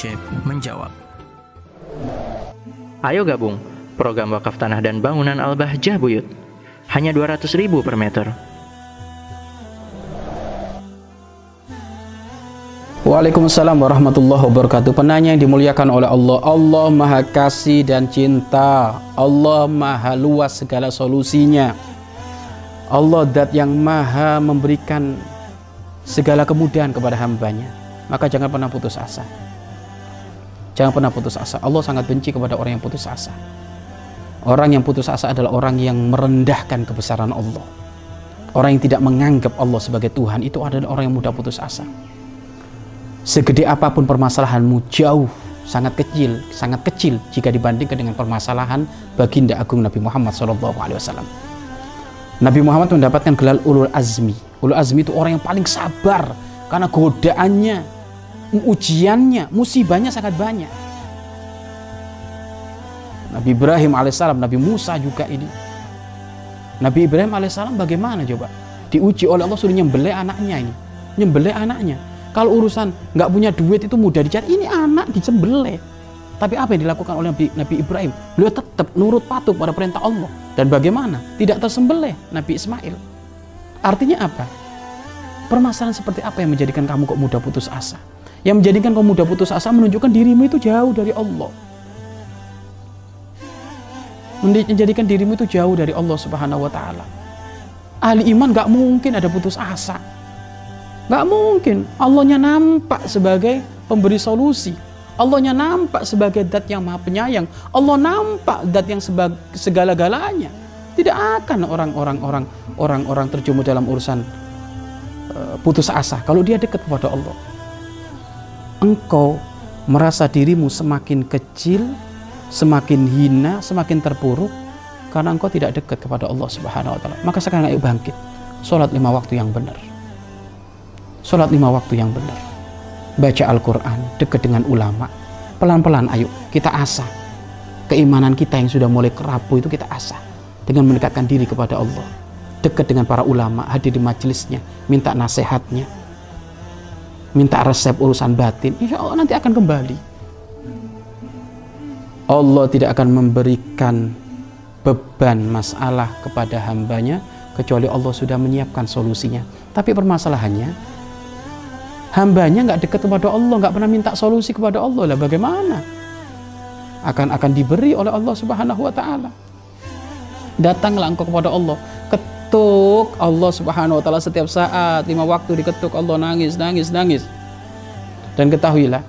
Syekh menjawab. Ayo gabung program wakaf tanah dan bangunan Al-Bahjah Buyut. Hanya 200 ribu per meter. Waalaikumsalam warahmatullahi wabarakatuh Penanya yang dimuliakan oleh Allah Allah maha kasih dan cinta Allah maha luas segala solusinya Allah dat yang maha memberikan segala kemudahan kepada hambanya Maka jangan pernah putus asa Jangan pernah putus asa. Allah sangat benci kepada orang yang putus asa. Orang yang putus asa adalah orang yang merendahkan kebesaran Allah. Orang yang tidak menganggap Allah sebagai Tuhan Itu adalah orang yang mudah putus asa. Segede apa pun permasalahanmu jauh sangat kecil sangat kecil jika dibandingkan dengan permasalahan baginda agung Nabi Muhammad SAW Nabi Muhammad mendapatkan gelar ulul azmi. Ulul azmi itu orang yang paling sabar karena godaannya ujiannya musibahnya sangat banyak Nabi Ibrahim alaihissalam Nabi Musa juga ini Nabi Ibrahim alaihissalam bagaimana coba diuji oleh Allah suruh nyembelih anaknya ini nyembelih anaknya kalau urusan nggak punya duit itu mudah dicari. Ini anak disembelih. Tapi apa yang dilakukan oleh Nabi, Nabi Ibrahim? Beliau tetap nurut patuh pada perintah Allah. Dan bagaimana? Tidak tersembelih Nabi Ismail. Artinya apa? Permasalahan seperti apa yang menjadikan kamu kok mudah putus asa? Yang menjadikan kamu mudah putus asa menunjukkan dirimu itu jauh dari Allah. Menjadikan dirimu itu jauh dari Allah Subhanahu wa taala. Ahli iman gak mungkin ada putus asa Gak mungkin. Allahnya nampak sebagai pemberi solusi. Allahnya nampak sebagai dat yang maha penyayang. Allah nampak dat yang segala-galanya. Tidak akan orang-orang orang orang-orang terjemuh dalam urusan uh, putus asa kalau dia dekat kepada Allah. Engkau merasa dirimu semakin kecil, semakin hina, semakin terpuruk karena engkau tidak dekat kepada Allah Subhanahu wa taala. Maka sekarang ayo bangkit. Salat lima waktu yang benar Sholat lima waktu yang benar. Baca Al-Quran, dekat dengan ulama. Pelan-pelan ayo kita asah. Keimanan kita yang sudah mulai kerapu itu kita asah. Dengan mendekatkan diri kepada Allah. Dekat dengan para ulama, hadir di majelisnya, minta nasihatnya. Minta resep urusan batin, insya Allah nanti akan kembali. Allah tidak akan memberikan beban masalah kepada hambanya kecuali Allah sudah menyiapkan solusinya. Tapi permasalahannya hambanya nggak dekat kepada Allah nggak pernah minta solusi kepada Allah lah bagaimana akan akan diberi oleh Allah Subhanahu wa taala datanglah engkau kepada Allah ketuk Allah Subhanahu wa taala setiap saat lima waktu diketuk Allah nangis nangis nangis. Dan ketahuilah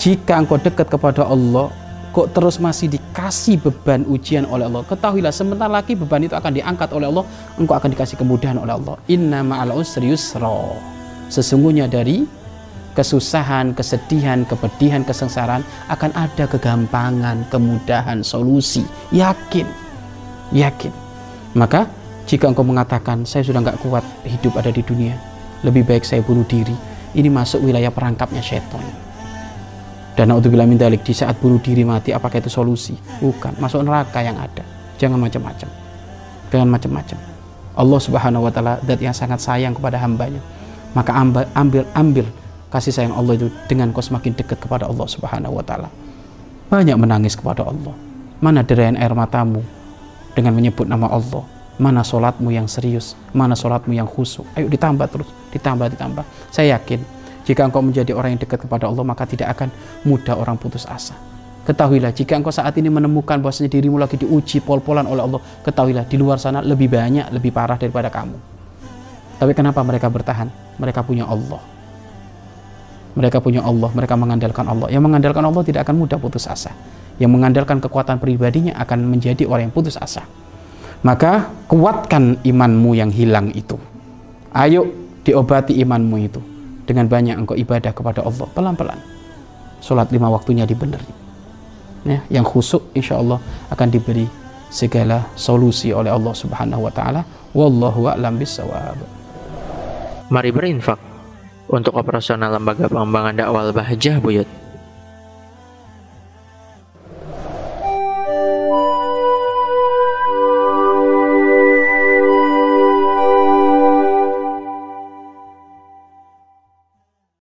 jika engkau dekat kepada Allah kok terus masih dikasih beban ujian oleh Allah? Ketahuilah sebentar lagi beban itu akan diangkat oleh Allah engkau akan dikasih kemudahan oleh Allah. Inna ma'al usri yusra. Sesungguhnya dari kesusahan, kesedihan, kepedihan, kesengsaraan akan ada kegampangan, kemudahan, solusi. Yakin, yakin. Maka jika engkau mengatakan saya sudah nggak kuat hidup ada di dunia, lebih baik saya bunuh diri. Ini masuk wilayah perangkapnya setan. Dan bilang min dalik di saat bunuh diri mati apakah itu solusi? Bukan, masuk neraka yang ada. Jangan macam-macam. Jangan macam-macam. Allah Subhanahu wa taala dat yang sangat sayang kepada hambanya maka ambil ambil ambil kasih sayang Allah itu dengan kau semakin dekat kepada Allah Subhanahu wa taala. Banyak menangis kepada Allah. Mana derayan air matamu dengan menyebut nama Allah? Mana solatmu yang serius? Mana solatmu yang khusyuk? Ayo ditambah terus, ditambah, ditambah. Saya yakin jika engkau menjadi orang yang dekat kepada Allah maka tidak akan mudah orang putus asa. Ketahuilah jika engkau saat ini menemukan bahwasanya dirimu lagi diuji pol-polan oleh Allah, ketahuilah di luar sana lebih banyak, lebih parah daripada kamu. Tapi kenapa mereka bertahan? Mereka punya Allah. Mereka punya Allah, mereka mengandalkan Allah. Yang mengandalkan Allah tidak akan mudah putus asa. Yang mengandalkan kekuatan pribadinya akan menjadi orang yang putus asa. Maka kuatkan imanmu yang hilang itu. Ayo diobati imanmu itu dengan banyak engkau ibadah kepada Allah pelan-pelan. Sholat lima waktunya dibeneri. Ya, yang khusyuk insya Allah akan diberi segala solusi oleh Allah Subhanahu wa taala. Wallahu a'lam bissawab. Mari berinfak untuk operasional lembaga pengembangan dakwah Bahjah Buyut.